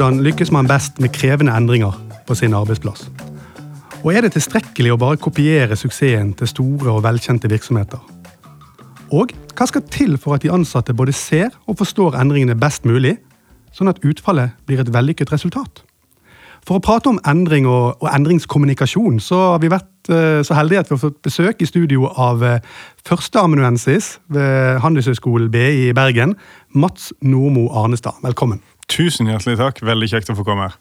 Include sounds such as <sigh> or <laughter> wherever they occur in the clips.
Hvordan lykkes man best med krevende endringer på sin arbeidsplass? Og er det tilstrekkelig å bare kopiere suksessen til store og velkjente virksomheter? Og hva skal til for at de ansatte både ser og forstår endringene best mulig, sånn at utfallet blir et vellykket resultat? For å prate om endring og, og endringskommunikasjon, så har vi vært uh, så heldige at vi har fått besøk i studio av uh, førsteamanuensis ved Handelshøyskolen BI i Bergen, Mats Normo Arnestad. Velkommen. Tusen hjertelig takk. Veldig kjekt å få komme her.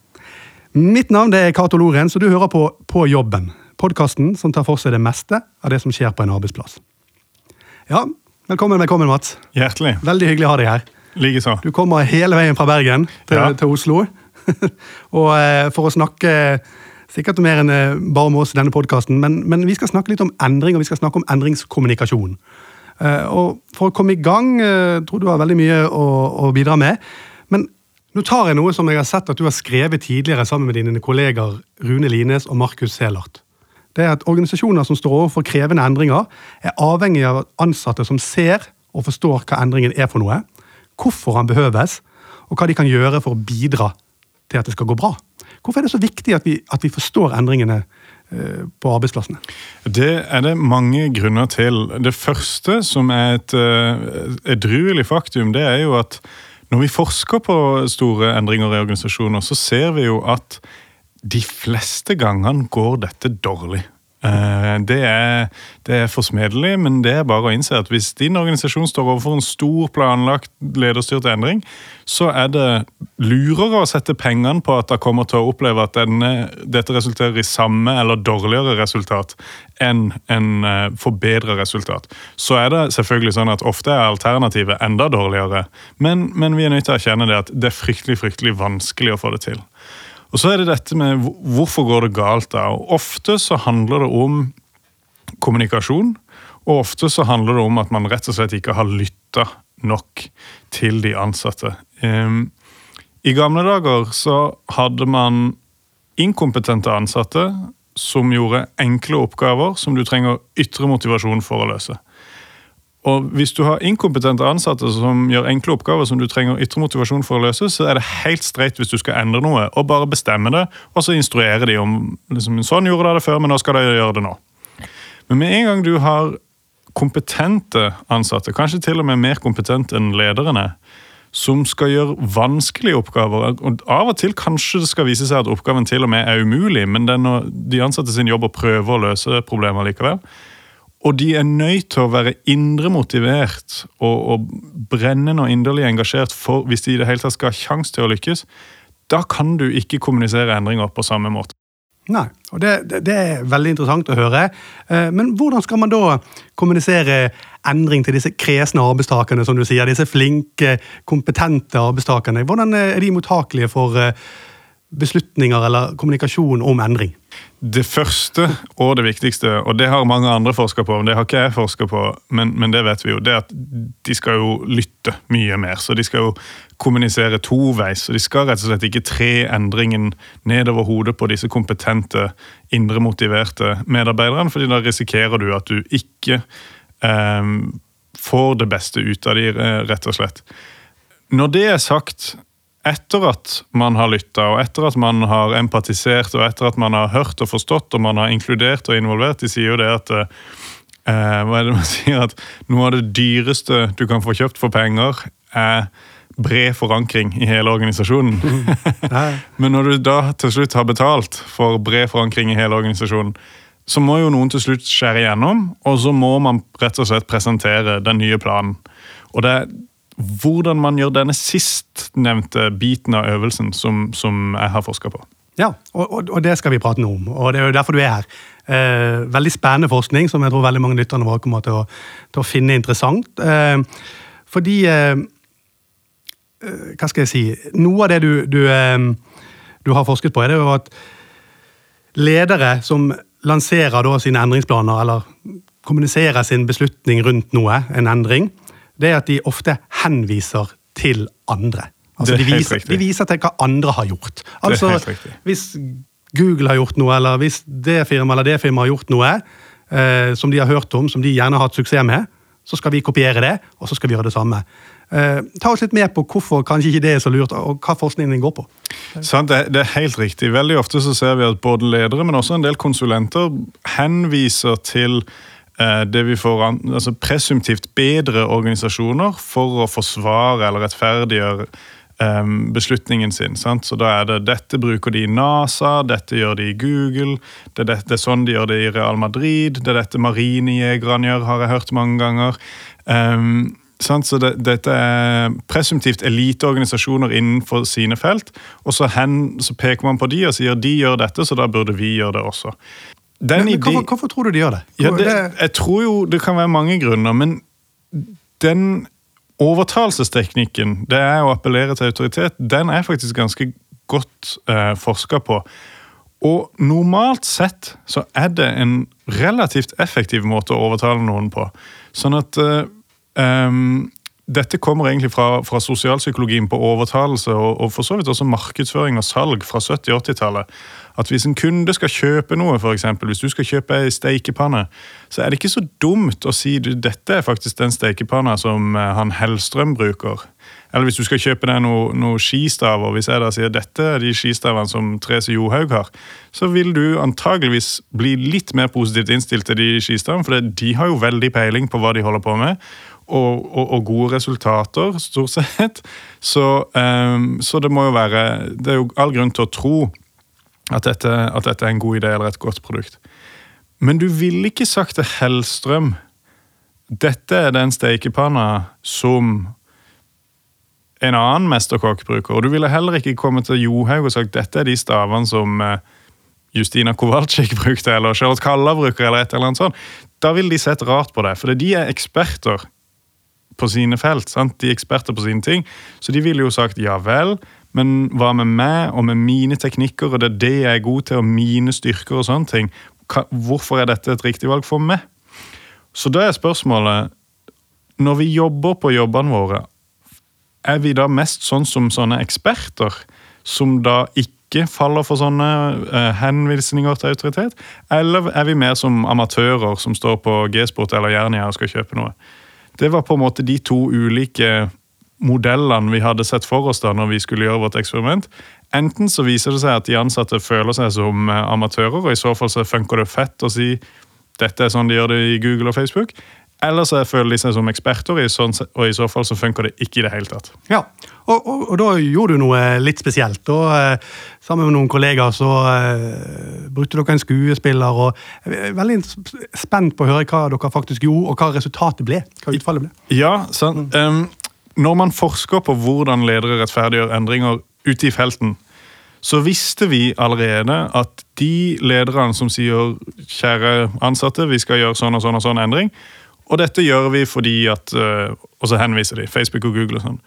Mitt navn er Cato Lorentz, og du hører på På jobben. Podkasten som tar for seg det meste av det som skjer på en arbeidsplass. Ja, Velkommen, velkommen, Mats. Hjertelig. Veldig hyggelig å ha deg her. Likeså. Du kommer hele veien fra Bergen til, ja. til Oslo. <laughs> og eh, for å snakke sikkert mer enn eh, bare om oss i denne podkasten, men, men, vi skal snakke litt om endring, og vi skal snakke om endringskommunikasjon. Eh, og For å komme i gang jeg tror du har veldig mye å, å, bidra med. Nå tar jeg noe som jeg har sett at du har skrevet tidligere sammen med dine kolleger Rune Lines og Markus Selart det er at organisasjoner som står overfor krevende endringer, er avhengig av ansatte som ser og forstår hva endringen er for noe, hvorfor den behøves, og hva de kan gjøre for å bidra til at det skal gå bra. Hvorfor er det så viktig at vi, at vi forstår endringene eh, på arbeidsplassene? Det er det mange grunner til. Det første, som er et uh, edruelig faktum, det er jo at når vi forsker på store endringer i organisasjoner, så ser vi jo at de fleste gangene går dette dårlig. Eh, det er, det er forsmedelig, men det er bare å innse at hvis din organisasjon står overfor en stor, planlagt lederstyrt endring, så er det lurere å sette pengene på at det kommer til å oppleve at denne, dette resulterer i samme eller dårligere resultat enn en uh, forbedra resultat. Så er det selvfølgelig sånn at ofte er alternativet enda dårligere, men, men vi er nødt til å erkjenne det at det er fryktelig, fryktelig vanskelig å få det til. Og så er det dette med hvorfor går det galt da? Og ofte så handler det om kommunikasjon. Og ofte så handler det om at man rett og slett ikke har lytta nok til de ansatte. Um, I gamle dager så hadde man inkompetente ansatte som gjorde enkle oppgaver som du trenger ytre motivasjon for å løse. Og Hvis du har inkompetente ansatte som gjør enkle oppgaver som du trenger ytre motivasjon for å løse, så er det helt streit hvis du skal endre noe og bare bestemme det, og så instruere de om liksom, sånn gjorde de det før, men nå skal de gjøre det nå. Men med en gang du har kompetente ansatte, kanskje til og med mer kompetente enn lederne, som skal gjøre vanskelige oppgaver. og Av og til kanskje det skal vise seg at oppgaven til og med er umulig, men det er de ansatte sin jobb å prøve å løse problemer likevel. Og de er nødt til å være indre motivert og, og brennende og inderlig engasjert for hvis de i det hele tatt skal ha sjanse til å lykkes. Da kan du ikke kommunisere endringer på samme måte. Nei, og det, det, er veldig interessant å høre. Eh, men hvordan skal man da kommunisere endring til disse kresne arbeidstakerne, som du sier, disse flinke, kompetente arbeidstakerne? Hvordan er de mottakelige for eh, beslutninger eller kommunikasjon om endring? Det første og det viktigste, og det har mange andre forska på, men det har ikke jeg forska på, men, men, det vet vi jo, det er at de skal jo lytte mye mer. Så de skal jo kommunisere toveis. og De skal rett og slett ikke tre endringen nedover hodet på disse kompetente, indre motiverte medarbeiderne, fordi da risikerer du at du ikke eh, får det beste ut av de, rett og slett. Når det er sagt, etter at man har lytta, og etter at man har empatisert, og etter at man har hørt og forstått, og man har inkludert og involvert, de sier jo det at eh, hva er det man <laughs> sier, at noe av det dyreste du kan få kjøpt for penger, er bred forankring i hele organisasjonen. <laughs> Men når du da til slutt har betalt for bred forankring i hele organisasjonen, så må jo noen til slutt skjære igjennom, og så må man rett og slett presentere den nye planen. Og det, hvordan man gjør denne sistnevnte biten av øvelsen som, som jeg har forska på. Ja, og, og, og, det skal vi prate noe om, og det er jo derfor du er her. Eh, veldig spennende forskning som jeg tror veldig mange lytterne våre kommer til å, til å finne interessant. Eh, fordi eh, eh Hva skal jeg si Noe av det du, du, eh, du, har forsket på, er det jo at ledere som lanserer sine endringsplaner, eller kommuniserer sin beslutning rundt noe, en endring, det er at de ofte henviser til andre. Altså, de, viser, de, viser, til hva andre har gjort. Altså, Hvis Google har gjort noe, eller hvis det firmaet eller det firmaet har gjort noe eh, som de har hørt om, som de gjerne har hatt suksess med, så skal vi kopiere det, og så skal vi gjøre det samme. Eh, ta oss litt med på hvorfor kanskje ikke det er så lurt, og hva forskningen din går på. Sant, det, det, er helt riktig. Veldig ofte så ser vi at både ledere, men også en del konsulenter henviser til det vi får altså presumptivt bedre organisasjoner for å forsvare eller rettferdiggjøre eh, beslutningen sin. Sant? Så da er det dette bruker de i NASA, dette gjør de i Google, det er, det, det er sånn de gjør det i Real Madrid, det er dette marinejegerne gjør, har jeg hørt mange ganger. Um, så det, Dette er presumptivt eliteorganisasjoner innenfor sine felt. Og så, hen, så, peker man på de og sier de gjør dette, så da burde vi gjøre det også. Men, men hvorfor, hvorfor, tror du de gjør det? Ja, det? Jeg tror jo det kan være mange grunner, men den overtalelsesteknikken, det er å appellere til autoritet, den er faktisk ganske godt eh, forska på. Og normalt sett så er det en relativt effektiv måte å overtale noen på. Sånn at eh, Um, dette kommer egentlig fra, fra sosialpsykologien på overtalelse og, og, for så vidt også markedsføring og salg fra 70-80-tallet. At hvis en kunde skal kjøpe noe, for eksempel, hvis du skal kjøpe ei steikepanne, så er det ikke så dumt å si du, dette er faktisk den steikepanna som eh, han Hellstrøm bruker. Eller hvis du skal kjøpe deg noen noe skistaver, hvis jeg da sier dette er de skistavene som Therese Johaug har, så vil du antageligvis bli litt mer positivt innstilt til de skistavene, for de har jo veldig peiling på hva de holder på med og, og, og, gode resultater, stort sett. Så, um, så, det må jo være Det er jo all grunn til å tro at dette, at dette er en god idé eller et godt produkt. Men du ville ikke sagt til Hellstrøm dette er den stekepanna som en annen mesterkokk bruker. Og du ville heller ikke kommet til Johaug og sagt dette er de stavene som eh, Justina Kowalczyk brukte, eller Charlotte Kalla bruker, eller et eller annet sånt. Da ville de sett rart på det, for de er eksperter på sine felt. Sant? De er eksperter på sine ting. Så de ville jo sagt ja vel, men hva med meg og med mine teknikker, og det er det jeg er god til, og mine styrker og sånne ting. Hvorfor er dette et riktig valg for meg? Så da er spørsmålet Når vi jobber på jobbene våre, er vi da mest sånn som sånne eksperter, som da ikke faller for sånne uh, henvisninger til autoritet? Eller er vi mer som amatører som står på G-sport eller Jernia og skal kjøpe noe? Det var på en måte de to ulike modellene vi hadde sett for oss da når vi skulle gjøre vårt eksperiment. Enten så viser det seg at de ansatte føler seg som eh, amatører, og i så fall så funker det fett å si dette er sånn de gjør det i Google og Facebook. Eller så føler de seg som eksperter, og i så fall så funker det ikke i det hele tatt. Ja, og, og, og da gjorde du noe litt spesielt. Da, eh, sammen med noen kollegaer så uh, brukte dere en skuespiller. og Jeg er veldig spent på å høre hva dere faktisk gjorde, og hva resultatet ble. Hva utfallet ble. Ja, sant. Um, når man forsker på hvordan ledere rettferdiggjør endringer ute i felten, så visste vi allerede at de lederne som sier 'kjære ansatte, vi skal gjøre sånn og sånn og sånn endring', og dette gjør vi fordi at uh, Og så henviser de. Facebook og Google og sånn.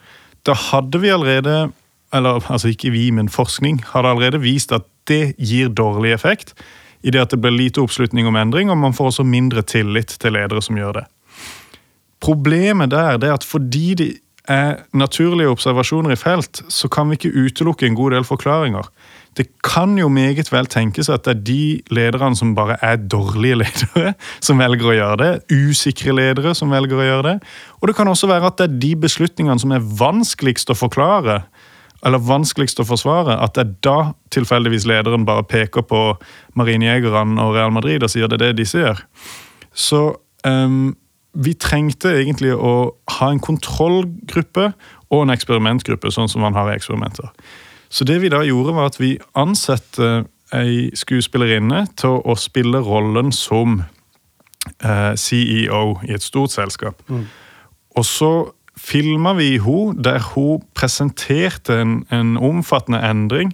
Da hadde vi allerede eller altså ikke vi, men forskning, hadde allerede vist at det gir dårlig effekt. I det at det blir lite oppslutning om endring, og man får også mindre tillit til ledere som gjør det. Problemet der det er at fordi det er naturlige observasjoner i felt, så kan vi ikke utelukke en god del forklaringer. Det kan jo meget vel tenkes at det er de lederne som bare er dårlige ledere, som velger å gjøre det. Usikre ledere som velger å gjøre det. Og det kan også være at det er de beslutningene som er vanskeligst å forklare, eller vanskeligst å forsvare, at det er da tilfeldigvis lederen bare peker på marinejegerne og Real Madrid og sier det er det disse gjør. Så um, vi trengte egentlig å ha en kontrollgruppe og en eksperimentgruppe, sånn som man har i eksperimenter. Så det vi da gjorde, var at vi ansatte ei skuespillerinne til å spille rollen som eh, CEO i et stort selskap. Mm. Og så filma vi henne der hun presenterte en, en, omfattende endring,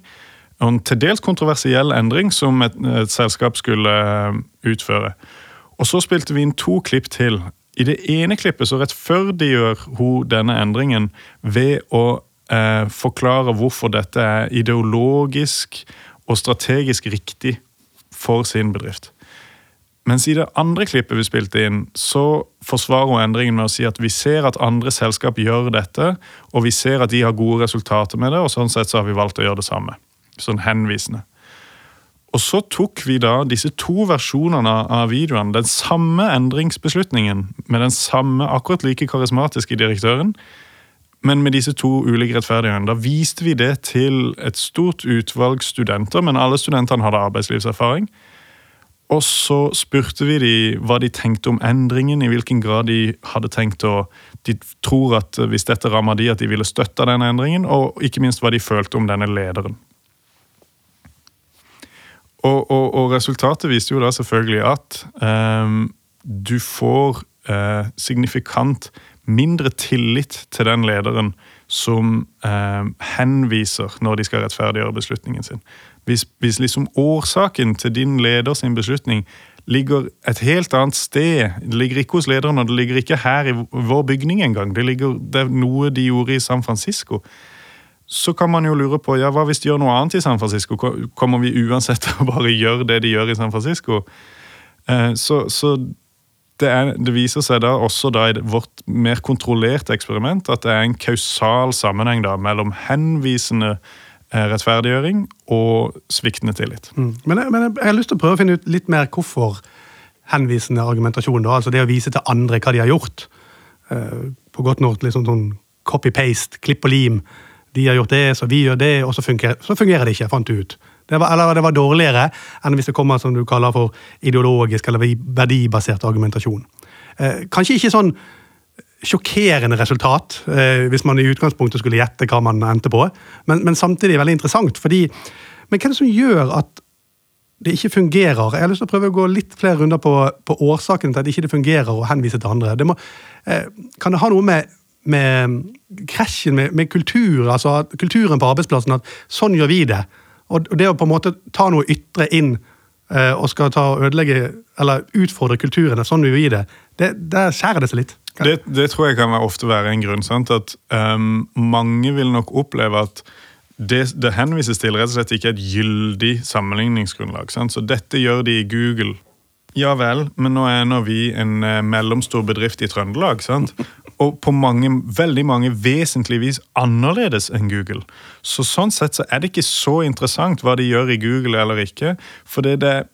en til dels kontroversiell endring, som et, et selskap skulle eh, utføre. Og så spilte vi inn to klipp til. I det ene klippet så rettferdiggjør hun denne endringen ved å eh, forklare hvorfor dette er ideologisk og strategisk riktig for sin bedrift. Mens i det andre klippet vi spilte inn, så forsvarer hun endringen med å si at vi ser at andre selskap gjør dette, og vi ser at de har gode resultater med det, og sånn sett så har vi valgt å gjøre det samme. Sånn henvisende. Og så tok vi da disse to versjonene av videoene, den samme endringsbeslutningen med den samme akkurat like karismatiske direktøren, men med disse to ulike rettferdighetene. Da viste vi det til et stort utvalg studenter, men alle studentene hadde arbeidslivserfaring. Og så spurte vi de hva de tenkte om endringen, i hvilken grad de hadde tenkt å De tror at hvis dette rammer de, at de ville støtte den endringen, og ikke minst hva de følte om denne lederen. Og, og, og resultatet viste jo da selvfølgelig at um, du får uh, signifikant mindre tillit til den lederen som uh, henviser når de skal rettferdiggjøre beslutningen sin. Hvis, hvis liksom årsaken til din leder sin beslutning ligger et helt annet sted. Det ligger ikke hos lederen, og det ligger ikke her i vår bygning engang. Det, ligger, det er noe de gjorde i San Francisco. Så kan man jo lure på ja, hva hvis de gjør noe annet i San Francisco? Kommer vi uansett til å bare gjøre det de gjør i San Francisco? Eh, så, så det, er, det, viser seg da også da i vårt mer kontrollerte eksperiment at det er en kausal sammenheng da mellom henvisende Eh, rettferdiggjøring og sviktende tillit. Mm. Men, jeg, men, jeg, har lyst til å prøve å finne ut litt mer hvorfor henvisende argumentasjon. Da. Altså det å vise til andre hva de har gjort. Uh, på godt norsk liksom sånn copy-paste, klipp og lim. De har gjort det, så vi gjør det, og så fungerer, så fungerer det ikke, fant du ut. Det var, eller det var dårligere enn hvis det kommer som du kaller for ideologisk eller verdibasert argumentasjon. Eh, kanskje ikke sånn sjokkerende resultat, eh, hvis man i utgangspunktet skulle gjette hva man endte på. Men, men, samtidig veldig interessant. fordi Men hva er det som gjør at det ikke fungerer? Jeg har lyst til å prøve å gå litt flere runder på, på årsaken til at det ikke fungerer og henvise til andre. Det må, eh, kan det ha noe med, med krasjen med, med, kultur, altså kulturen på arbeidsplassen, at sånn gjør vi det? Og, det å på en måte ta noe ytre inn eh, og skal ta og ødelegge eller utfordre kulturen, sånn gjør vi det, det der skjærer det seg litt. Det, det, tror jeg kan ofte være en grunn. Sant? At um, Mange vil nok oppleve at det, det, henvises til rett og slett ikke et gyldig sammenligningsgrunnlag. Sant? Så dette gjør de i Google. Ja vel, men nå er nå vi en uh, mellomstor bedrift i Trøndelag. sant? Og på mange, veldig mange vesentligvis annerledes enn Google. Så Sånn sett så er det ikke så interessant hva de gjør i Google eller ikke. For det er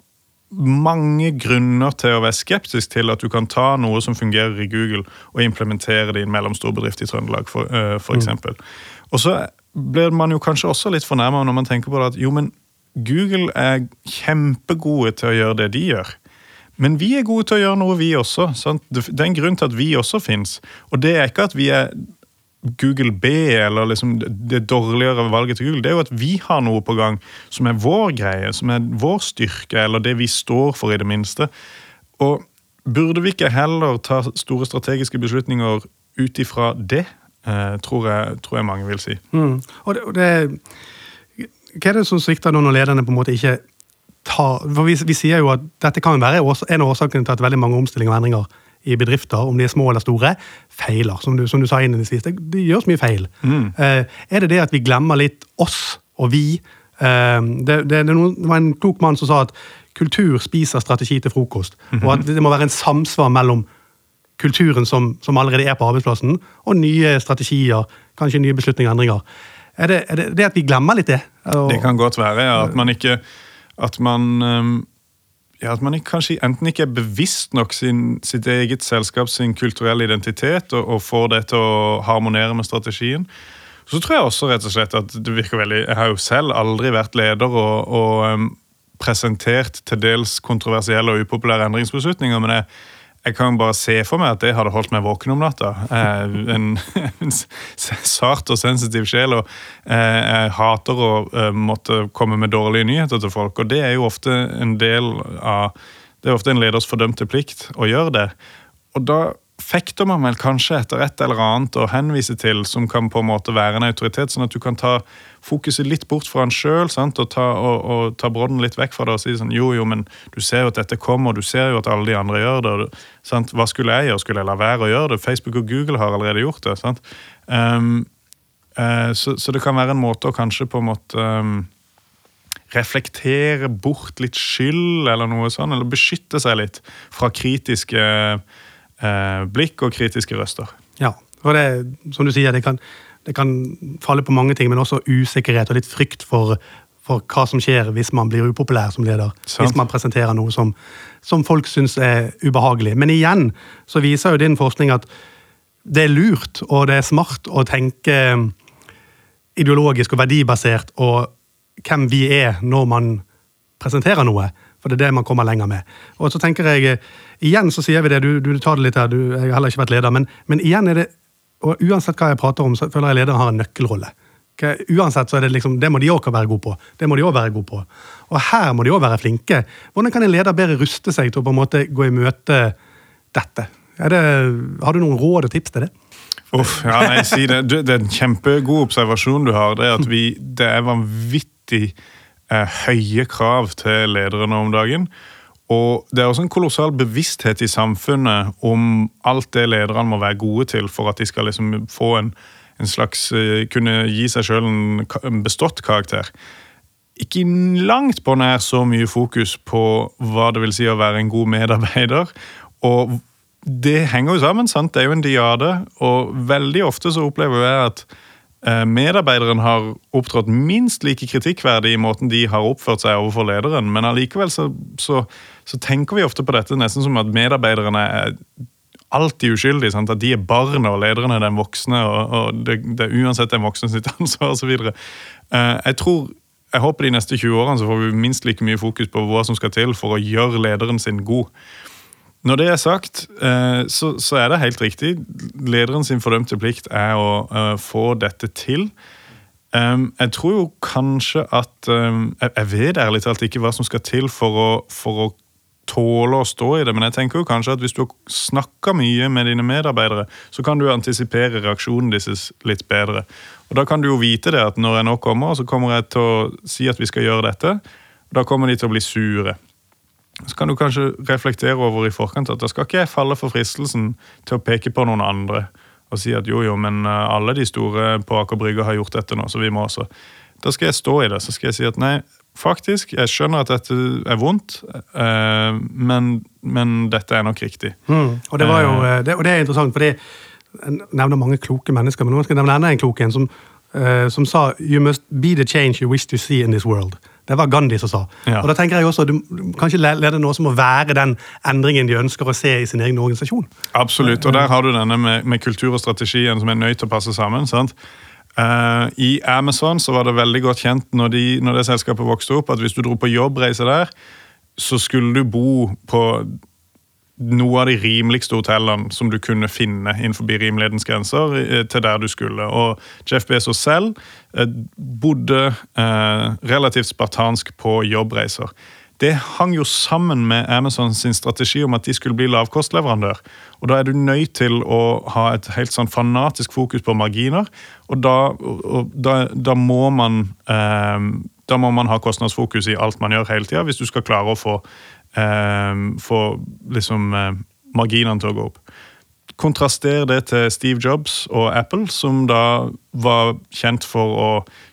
mange grunner til å være skeptisk til at du kan ta noe som fungerer i Google, og implementere det i en mellomstor bedrift i Trøndelag, for, mm. eksempel. Mm. Og så blir man jo kanskje også litt fornærma når man tenker på det at jo, men Google er kjempegode til å gjøre det de gjør. Men vi er gode til å gjøre noe, vi også. Sant? Det er en grunn til at vi også fins. Og det er ikke at vi er Google B eller liksom det dårligere valget til Google, det er jo at vi har noe på gang som er vår greie, som er vår styrke, eller det vi står for, i det minste. Og burde vi ikke heller ta store strategiske beslutninger ut ifra det? Eh, tror, jeg, tror, jeg, mange vil si. Mm. Og det, og det, hva er det som svikter når lederne på en måte ikke tar For vi, vi sier jo at dette kan være en av årsakene til at veldig mange omstillinger og endringer i bedrifter, om de er små eller store, feiler. Som du, som du sa innledningsvis. Det, det gjøres mye feil. Mm. Eh, er det det at vi glemmer litt oss og vi? Eh, det, det, det, var en klok mann som sa at kultur spiser strategi til frokost. Mm -hmm. Og at det må være en samsvar mellom kulturen som, som, allerede er på arbeidsplassen, og nye strategier, kanskje nye beslutninger og endringer. Er det, er det, at vi glemmer litt det? Det kan godt være. At man ikke At man ja, at man kanskje enten ikke er bevisst nok sin, sitt eget selskap sin kulturelle identitet og, og, får det til å harmonere med strategien. Så tror jeg også rett og slett at det virker veldig Jeg har jo selv aldri vært leder og, og um, presentert til dels kontroversielle og upopulære endringsbeslutninger, men jeg jeg kan bare se for meg at det hadde holdt meg våken om natta. Eh, en, <laughs> en sart og sensitiv sjel. og eh, Jeg hater å eh, måtte komme med dårlige nyheter til folk. og Det er jo ofte en del av det er ofte en leders fordømte plikt å gjøre det. Og da fekter man vel kanskje etter et eller annet å henvise til som kan på en måte være en autoritet, sånn at du kan ta fokuset litt bort fra han sjøl og ta, og, og ta brodden litt vekk fra det og si sånn jo, jo, men du ser jo at dette kommer, du ser jo at alle de andre gjør det. Sant? Hva skulle jeg gjøre? Skulle jeg la være å gjøre det? Facebook og Google har allerede gjort det. sant? Um, uh, så, så, det kan være en måte å kanskje på en måte um, reflektere bort litt skyld eller noe sånt, eller beskytte seg litt fra kritiske eh, blikk og kritiske røster. Ja, og det, som du sier, det kan, det kan falle på mange ting, men også usikkerhet og litt frykt for, for hva som skjer hvis man blir upopulær som leder. Sant. Hvis man presenterer noe som, som folk syns er ubehagelig. Men igjen så viser jo din forskning at det er lurt og det er smart å tenke ideologisk og verdibasert og hvem vi er når man presenterer noe. For det er det man kommer lenger med. Og så tenker jeg, Igjen så sier vi det, du, du tar det litt her, du, jeg har heller ikke vært leder, men, men, igjen er det og Uansett hva jeg prater om, så føler jeg lederen har en nøkkelrolle. Uansett så er Det liksom, det må de òg være gode på. Det må de også være gode på. Og her må de òg være flinke. Hvordan kan en leder bedre ruste seg til å på en måte gå i møte dette? Det, har du noen råd og tips til det? Uff, ja, nei, si det. det er en kjempegod observasjon du har. Det er at vi, det er vanvittig eh, høye krav til ledere nå om dagen. Og det er også en kolossal bevissthet i samfunnet om alt det lederne må være gode til for at de skal liksom få en, en slags eh, Kunne gi seg sjøl en, bestått karakter ikke langt på nær så mye fokus på hva det vil si å være en god medarbeider. Og det henger jo sammen, sant? det er jo en diade. Og veldig ofte så opplever jeg at medarbeideren har opptrådt minst like kritikkverdig i måten de har oppført seg overfor lederen, men allikevel så, så, så tenker vi ofte på dette nesten som at medarbeiderne er alltid uskyldige. Sant? At de er barnet, og lederen er den voksne, og, og det, det, er uansett den voksne sitt <laughs> ansvar osv. Uh, jeg tror jeg håper de neste 20 årene så får vi minst like mye fokus på hva som skal til for å gjøre lederen sin god. Når det er sagt, eh, så, så, er det helt riktig. Lederen sin fordømte plikt er å uh, få dette til. Um, jeg tror jo kanskje at um, jeg, jeg, vet ærlig talt ikke hva som skal til for å, for å tåle å stå i det, men jeg tenker jo kanskje at hvis du har snakka mye med dine medarbeidere, så kan du antisipere reaksjonen deres litt bedre. Og Da kan du jo vite det at når jeg nå kommer, så kommer jeg til å si at vi skal gjøre dette. og Da kommer de til å bli sure. Så kan du kanskje reflektere over i forkant at da skal ikke jeg falle for fristelsen til å peke på noen andre og si at jo, jo, men eh, alle de store på Aker Brygge har gjort dette nå, så vi må også. Da skal jeg stå i det. Så skal jeg si at nei, faktisk, jeg skjønner at dette er vondt, eh, men, men dette er nok riktig. Mm. Og, det jo, eh. det, og, det er interessant, fordi jeg nevner mange kloke mennesker, men nå skal jeg nevne en klok en som, som sa You must be the change you wish to see in this world. Det var Gandhi som sa. Ja. Og da tenker jeg også, Du kan ikke lede noe som må være den endringen de ønsker å se i sin egen organisasjon. Absolutt, og der har du denne med, med kultur og strategien som er nødt til å passe sammen. sant? Uh, I Amazon så var det veldig godt kjent når, de, når det selskapet vokste opp, at hvis du dro på jobbreise der, så skulle du bo på noe av de rimeligste hotellene som du kunne finne innenfor rimelighetens grenser eh, til der du skulle. Og Jeff Bezos selv eh, bodde eh, relativt spartansk på jobbreiser. Det hang jo sammen med Amazon sin strategi om at de skulle bli lavkostleverandør. Og Da er du nødt til å ha et helt sånn fanatisk fokus på marginer. Og da, og da, da må man eh, da må man ha kostnadsfokus i alt man gjør hele tida, hvis du skal klare å få eh, få liksom eh, marginene til å gå opp. Kontraster det til Steve Jobs og Apple, som da var kjent for å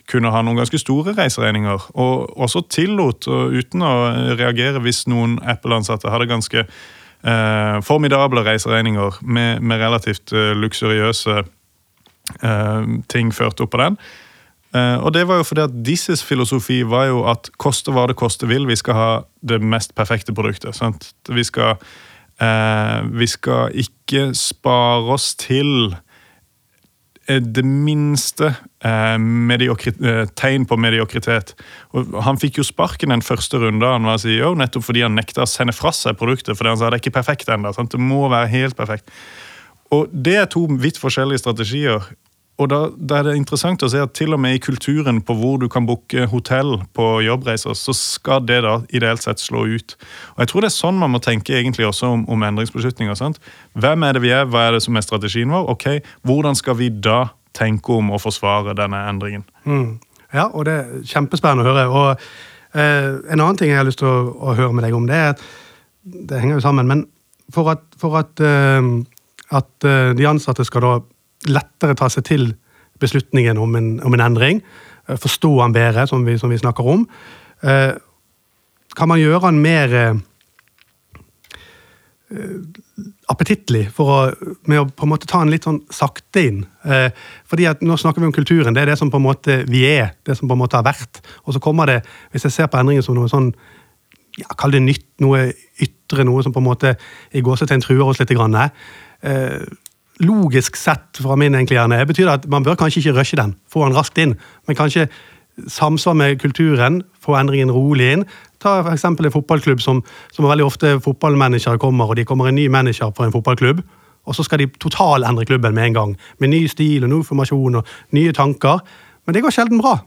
kunne ha noen ganske store reiseregninger. Og også tillot, uten å reagere hvis noen Apple-ansatte hadde ganske eh, formidable reiseregninger med, med relativt eh, luksuriøse eh, ting ført opp på den, og det var jo fordi at Disses filosofi var jo at koste hva det koste vil, vi skal ha det mest perfekte produktet. Sant? Vi skal, eh, vi skal ikke spare oss til eh, det minste eh, eh, tegn på mediokritet. Og han fikk jo sparken den første runden han var CEO, nettopp fordi han nekta å sende fra seg produktet. fordi han sa det er ikke perfekt enda? Det må være helt perfekt. Og Det er to vidt forskjellige strategier. Og da, da, er det interessant å se at til og med i kulturen på hvor du kan booke hotell på jobbreiser, så skal det da ideelt sett slå ut. Og Jeg tror det er sånn man må tenke egentlig også om, om endringsbeslutninger. sant? Hvem er det vi er, hva er det som er strategien vår? Ok, Hvordan skal vi da tenke om å forsvare denne endringen? Mm. Ja, og det er kjempespennende å høre. Og eh, En annen ting jeg har lyst til å, å, høre med deg om, det er at det henger jo sammen, men for at, for at, eh, at eh, de ansatte skal da lettere ta seg til beslutningen om en, om en endring. Eh, forstå den bedre, som vi, som vi, snakker om. Eh, kan man gjøre den mer eh, appetittlig for å, med å på en måte ta den litt sånn sakte inn. Eh, fordi at Nå snakker vi om kulturen. Det er det som på en måte vi er. Det som på en måte har vært. Og så kommer det, hvis jeg ser på endringen som noe sånn ja, Kall det nytt, noe ytre, noe som på en måte i gåsetegn truer oss litt. Grann, eh, logisk sett fra min egentlig hjerne betyr det at man bør kanskje ikke rushe den, få den raskt inn, men kanskje samsvar med kulturen, få endringen rolig inn. Ta f.eks. en fotballklubb som, som veldig ofte fotballmanagere kommer, og de kommer en ny manager for en fotballklubb. Og så skal de totalendre klubben med en gang, med ny stil og ny formasjon og nye tanker. Men det går sjelden bra.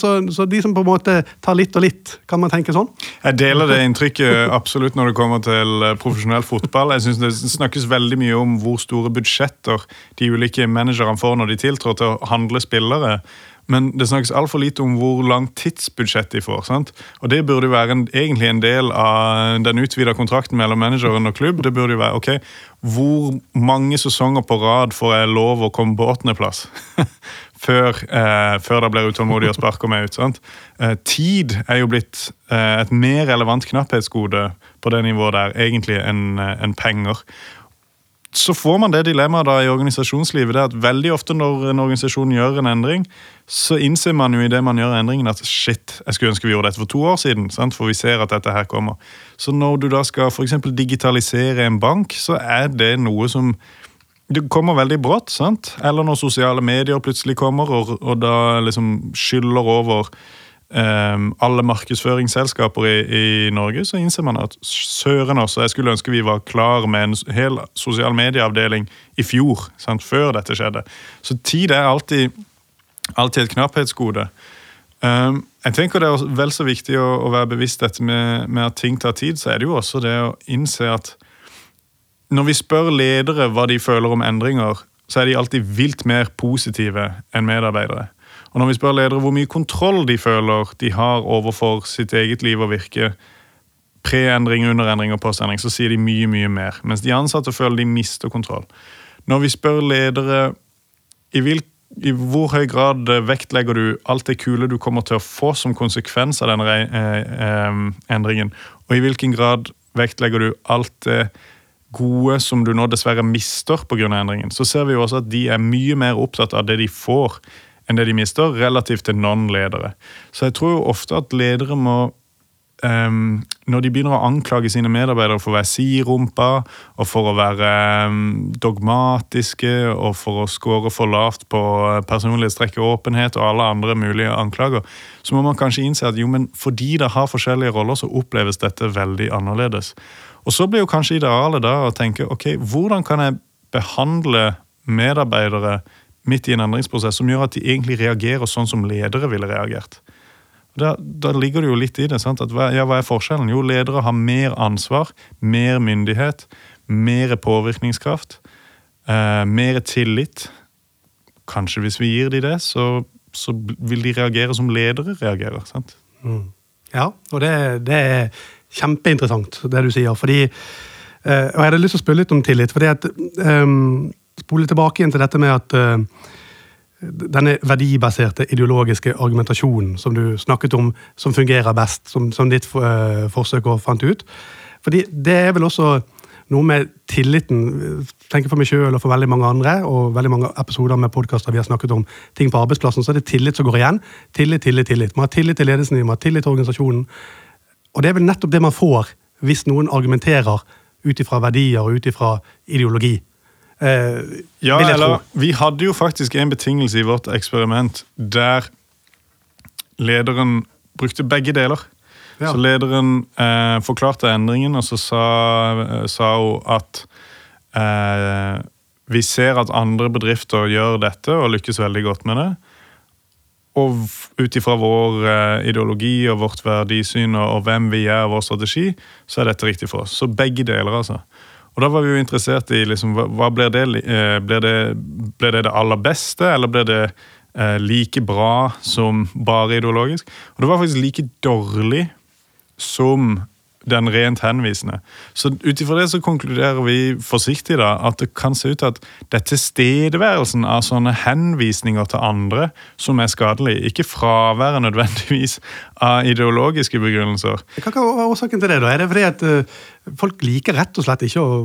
Så, så, de som på en måte tar litt og litt, kan man tenke sånn? Jeg deler det inntrykket absolutt når det kommer til eh, profesjonell fotball. Jeg synes Det snakkes veldig mye om hvor store budsjetter de ulike managerne får når de tiltrår til å handle spillere. Men det snakkes altfor lite om hvor langt tidsbudsjett de får. sant? Og Det burde jo være en, egentlig en del av den utvida kontrakten mellom manageren og klubb. Det burde jo være ok, hvor mange sesonger på rad får jeg lov å komme på åttendeplass? <laughs> før, eh, før det blir utålmodig og sparker meg ut. sant? Eh, tid er jo blitt eh, et mer relevant knapphetsgode på det nivået der egentlig enn eh, en penger så får man det dilemmaet da i organisasjonslivet. det at Veldig ofte når en organisasjon gjør en endring, så innser man jo i det man gjør endringen at shit, jeg skulle ønske vi gjorde dette for to år siden. Sant? For vi ser at dette her kommer. Så når du da skal for digitalisere en bank, så er det noe som det kommer veldig brått. sant? Eller når sosiale medier plutselig kommer og, og da liksom skyller over um, alle markedsføringsselskaper i, i, Norge, så innser man at søren også, jeg skulle ønske vi var klar med en hel sosial medieavdeling i fjor, sant, før dette skjedde. Så tid er alltid, alltid et knapphetsgode. Um, jeg tenker Det er vel så viktig å, å være bevisst dette med, med, at ting tar tid. Så er det jo også det å innse at når vi spør ledere hva de føler om endringer, så er de alltid vilt mer positive enn medarbeidere. Og når vi spør ledere hvor mye kontroll de føler de har overfor sitt eget liv og virke, pre-endring, underendring og postendring, så sier de mye, mye mer. Mens de ansatte føler de mister kontroll. Når vi spør ledere i, vil, i hvor høy grad vektlegger du alt det kule du kommer til å få som konsekvens av denne eh, eh, endringen, og i hvilken grad vektlegger du alt det gode som du nå dessverre mister pga. endringen, så ser vi jo også at de er mye mer opptatt av det de får, enn det de mister, relativt til non-ledere. Så jeg tror jo ofte at ledere må um, Når de begynner å anklage sine medarbeidere for å være sirumpa, og for å være um, dogmatiske, og for å score for lavt på personlighetstrekk og åpenhet og alle andre mulige anklager, så må man kanskje innse at jo, men fordi det har forskjellige roller, så oppleves dette veldig annerledes. Og så blir jo kanskje idealet da å tenke ok, hvordan kan jeg behandle medarbeidere midt i en endringsprosess som gjør at de egentlig reagerer sånn som ledere ville reagert. Da, da ligger det jo litt i det. sant? At, ja, Hva er forskjellen? Jo, ledere har mer ansvar, mer myndighet, mer påvirkningskraft, eh, mer tillit. Kanskje hvis vi gir de det, så, så vil de reagere som ledere reagerer. sant? Mm. Ja, og det, det, er kjempeinteressant, det du sier. fordi eh, og Jeg hadde lyst til å spørre litt om tillit. fordi at eh, spole tilbake igjen til dette med at uh, denne verdibaserte ideologiske argumentasjonen som du snakket om, som fungerer best, som, som ditt uh, forsøk fant ut. Fordi det er vel også noe med tilliten. tenker for meg sjøl og for veldig mange andre, og veldig mange episoder med podkaster vi har snakket om ting på arbeidsplassen, så er det tillit som går igjen. Tillit, tillit, tillit. Man har tillit til ledelsen man har tillit til organisasjonen. Og det er vel nettopp det man får hvis noen argumenterer ut ifra verdier og ut ifra ideologi. Eh, ja, eller Vi hadde jo faktisk en betingelse i vårt eksperiment der lederen brukte begge deler. Ja. Så lederen eh, forklarte endringen, og så sa, eh, sa hun at eh, vi ser at andre bedrifter gjør dette og lykkes veldig godt med det. Og ut ifra vår eh, ideologi og vårt verdisyn og, og, hvem vi er og vår strategi, så er dette riktig for oss. Så begge deler, altså. Og da var vi jo interessert i liksom, hva blir det, blir det, blir det, det aller beste, eller blir det eh, like bra som bare ideologisk? Og det var faktisk like dårlig som den rent henvisende. Så ut ifra det så konkluderer vi forsiktig da, at det kan se ut til at det er tilstedeværelsen av sånne henvisninger til andre som er skadelig, ikke fraværet nødvendigvis av ideologiske begrunnelser. Hva er årsaken til det? da? Er det fordi at uh, folk liker rett og slett ikke å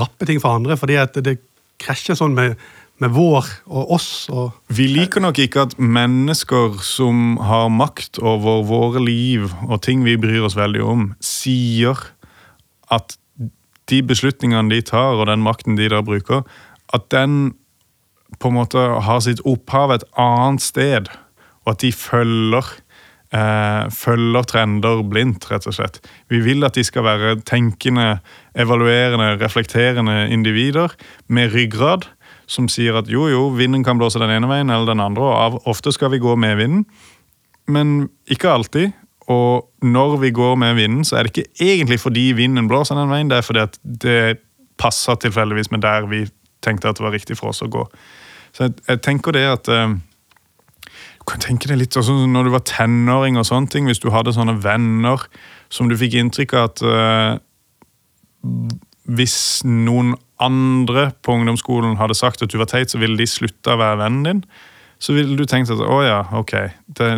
rappe ting for andre, fordi at det krasjer sånn med med vår og oss. Og vi liker nok ikke at mennesker som har makt over våre liv og ting vi bryr oss veldig om, sier at de beslutningene de tar, og den makten de da bruker, at den på en måte har sitt opphav et annet sted, og at de følger eh, følger trender blindt, rett og slett. Vi vil at de skal være tenkende, evaluerende, reflekterende individer med ryggrad som sier at jo, jo, vinden kan blåse den ene veien eller den andre, og av, ofte skal vi gå med vinden, men ikke alltid. Og når vi går med vinden, så er det ikke egentlig fordi vinden blåser den veien, det er fordi at det passer tilfeldigvis med der vi tenkte at det var riktig for oss å gå. Så jeg, jeg tenker det at eh, Du kan tenke deg litt sånn når du var tenåring og sånne ting, hvis du hadde sånne venner som du fikk inntrykk av at eh, hvis noen andre på ungdomsskolen hadde sagt at du var teit, så ville de slutte å være vennen din. Så ville du tenkt at å ja, ok, det,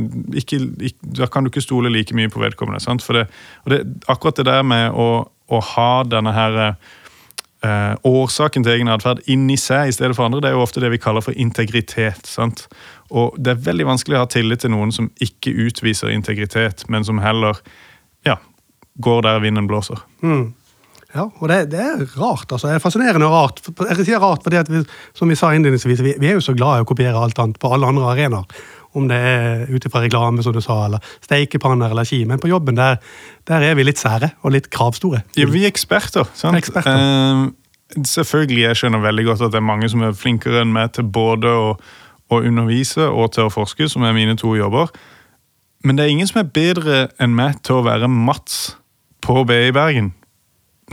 ikke, ikke, da kan du ikke stole like mye på vedkommende. sant? For det, det, akkurat det der med å, å ha denne her eh, årsaken til egen atferd inni seg i stedet for andre, det er jo ofte det vi kaller for integritet. sant? Og det er veldig vanskelig å ha tillit til noen som ikke utviser integritet, men som heller ja, går der vinden blåser. Mm. Ja, og det, det, er rart. altså. Det er fascinerende og rart. Jeg sier rart fordi at vi, som vi sa innledningsvis, vi, vi, er jo så glad i å kopiere alt annet på alle andre arenaer. Om det er ut ifra reklame, som du sa, eller steikepanner eller ski. Men på jobben der, der, er vi litt sære og litt kravstore. Ja, vi er eksperter. sant? Eksperter. Uh, selvfølgelig, jeg skjønner veldig godt at det er mange som er flinkere enn meg til både å, å undervise og til å forske, som er mine to jobber. Men det er ingen som er bedre enn meg til å være Mats på BI Bergen.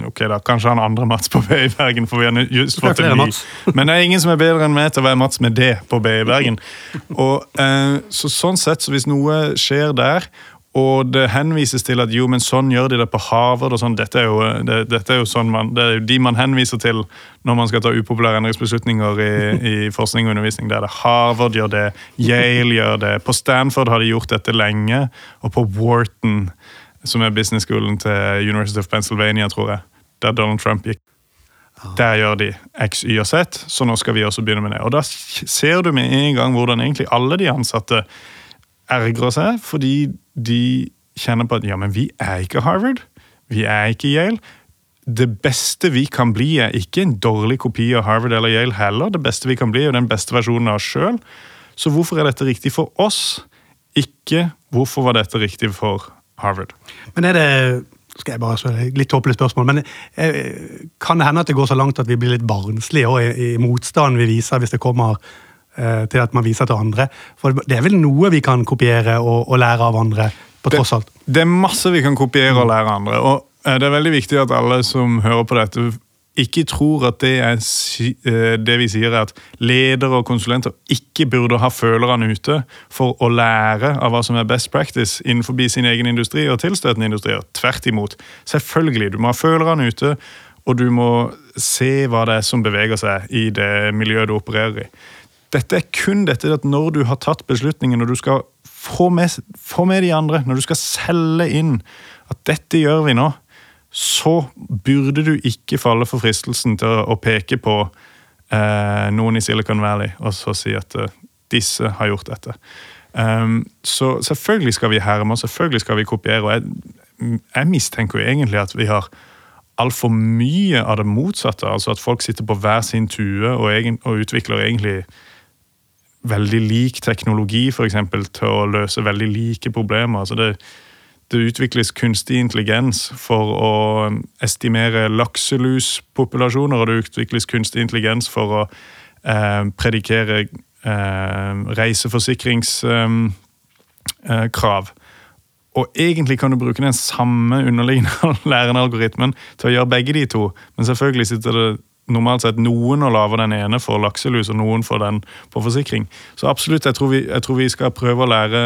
Ok, da, Kanskje han andre Mats på BI Bergen. for vi har just fått en ny. Men det er ingen som er bedre enn meg til å være Mats med det på BI Bergen. <laughs> Og, eh, så sånn sett, så Hvis noe skjer der, og det henvises til at jo, men sånn gjør de det på Harvard og sånn, dette er jo, det, dette er jo sånn man, det er jo de man henviser til når man skal ta upopulære endringsbeslutninger i, <laughs> i forskning og undervisning. Det er det Harvard gjør det, Yale gjør det, på Stanford har de gjort dette lenge, og på Wharton som er business-skolen til University of Pennsylvania, tror jeg, der Donald Trump gikk. Der gjør de X, Y og Z, så nå skal vi også begynne med det. Og Da ser du med en gang hvordan egentlig alle de ansatte ergrer seg, fordi de kjenner på at ja, men vi er ikke Harvard, vi er ikke Yale. Det beste vi kan bli, er ikke en dårlig kopi av Harvard eller Yale heller. Det beste vi kan bli, er den beste versjonen av oss sjøl. Så hvorfor er dette riktig for oss? Ikke hvorfor var dette riktig for Harvard. Men er det skal jeg bare spørre, Litt tåpelig spørsmål, men eh, kan det hende at det går så langt at vi blir litt barnslige i, i motstanden vi viser hvis det kommer eh, til at man viser til andre? For det er vel noe vi kan kopiere og, og lære av andre? på tross alt? Det, det er masse vi kan kopiere og lære av andre. og eh, Det er veldig viktig at alle som hører på dette, ikke tror at det er eh, det vi sier, er at ledere og konsulenter ikke burde ha følerne ute for å lære av hva som er best practice innenfor sin egen industri og tilstøtende industrier. Tvert imot. Selvfølgelig, du må ha følerne ute, og du må se hva det er som beveger seg i det miljøet du opererer i. Dette er kun dette at når du har tatt beslutningen, når du skal få med, få med de andre, når du skal selge inn at dette gjør vi nå, så burde du ikke falle for fristelsen til å, peke på eh, noen i Silicon Valley og så si at uh, disse har gjort dette. Um, så selvfølgelig skal vi herme, og selvfølgelig skal vi kopiere. og jeg, jeg mistenker jo egentlig at vi har altfor mye av det motsatte. altså At folk sitter på hver sin tue og, egen, og utvikler egentlig veldig lik teknologi for eksempel, til å løse veldig like problemer. altså det det utvikles kunstig intelligens for å estimere lakseluspopulasjoner, og det utvikles kunstig intelligens for å eh, predikere eh, reiseforsikringskrav. Eh, og egentlig kan du bruke den samme underliggende <laughs> lærende algoritmen til å gjøre begge de to, men selvfølgelig sitter det normalt sett noen og lager den ene for lakselus, og noen for den på forsikring. Så absolutt, jeg tror vi, jeg tror vi skal prøve å lære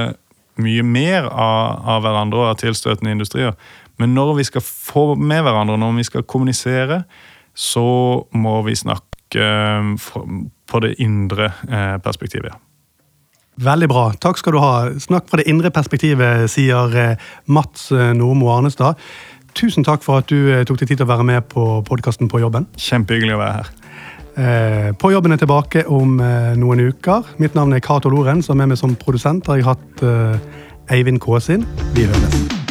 mye mer av, av hverandre og av tilstøtende industrier. Men når vi skal få med hverandre, når vi skal kommunisere, så må vi snakke eh, på det indre eh, perspektivet. Veldig bra. Takk skal du ha. Snakk fra det indre perspektivet, sier eh, Mats Normo Arnestad. Tusen takk for at du tok deg tid til å være med på podkasten På jobben. Kjempehyggelig å være her. Eh, på jobben er tilbake om eh, noen uker. Mitt navn er Cato Loren, er med som produsent har jeg hatt eh, Eivind Kåsin. Vi høres.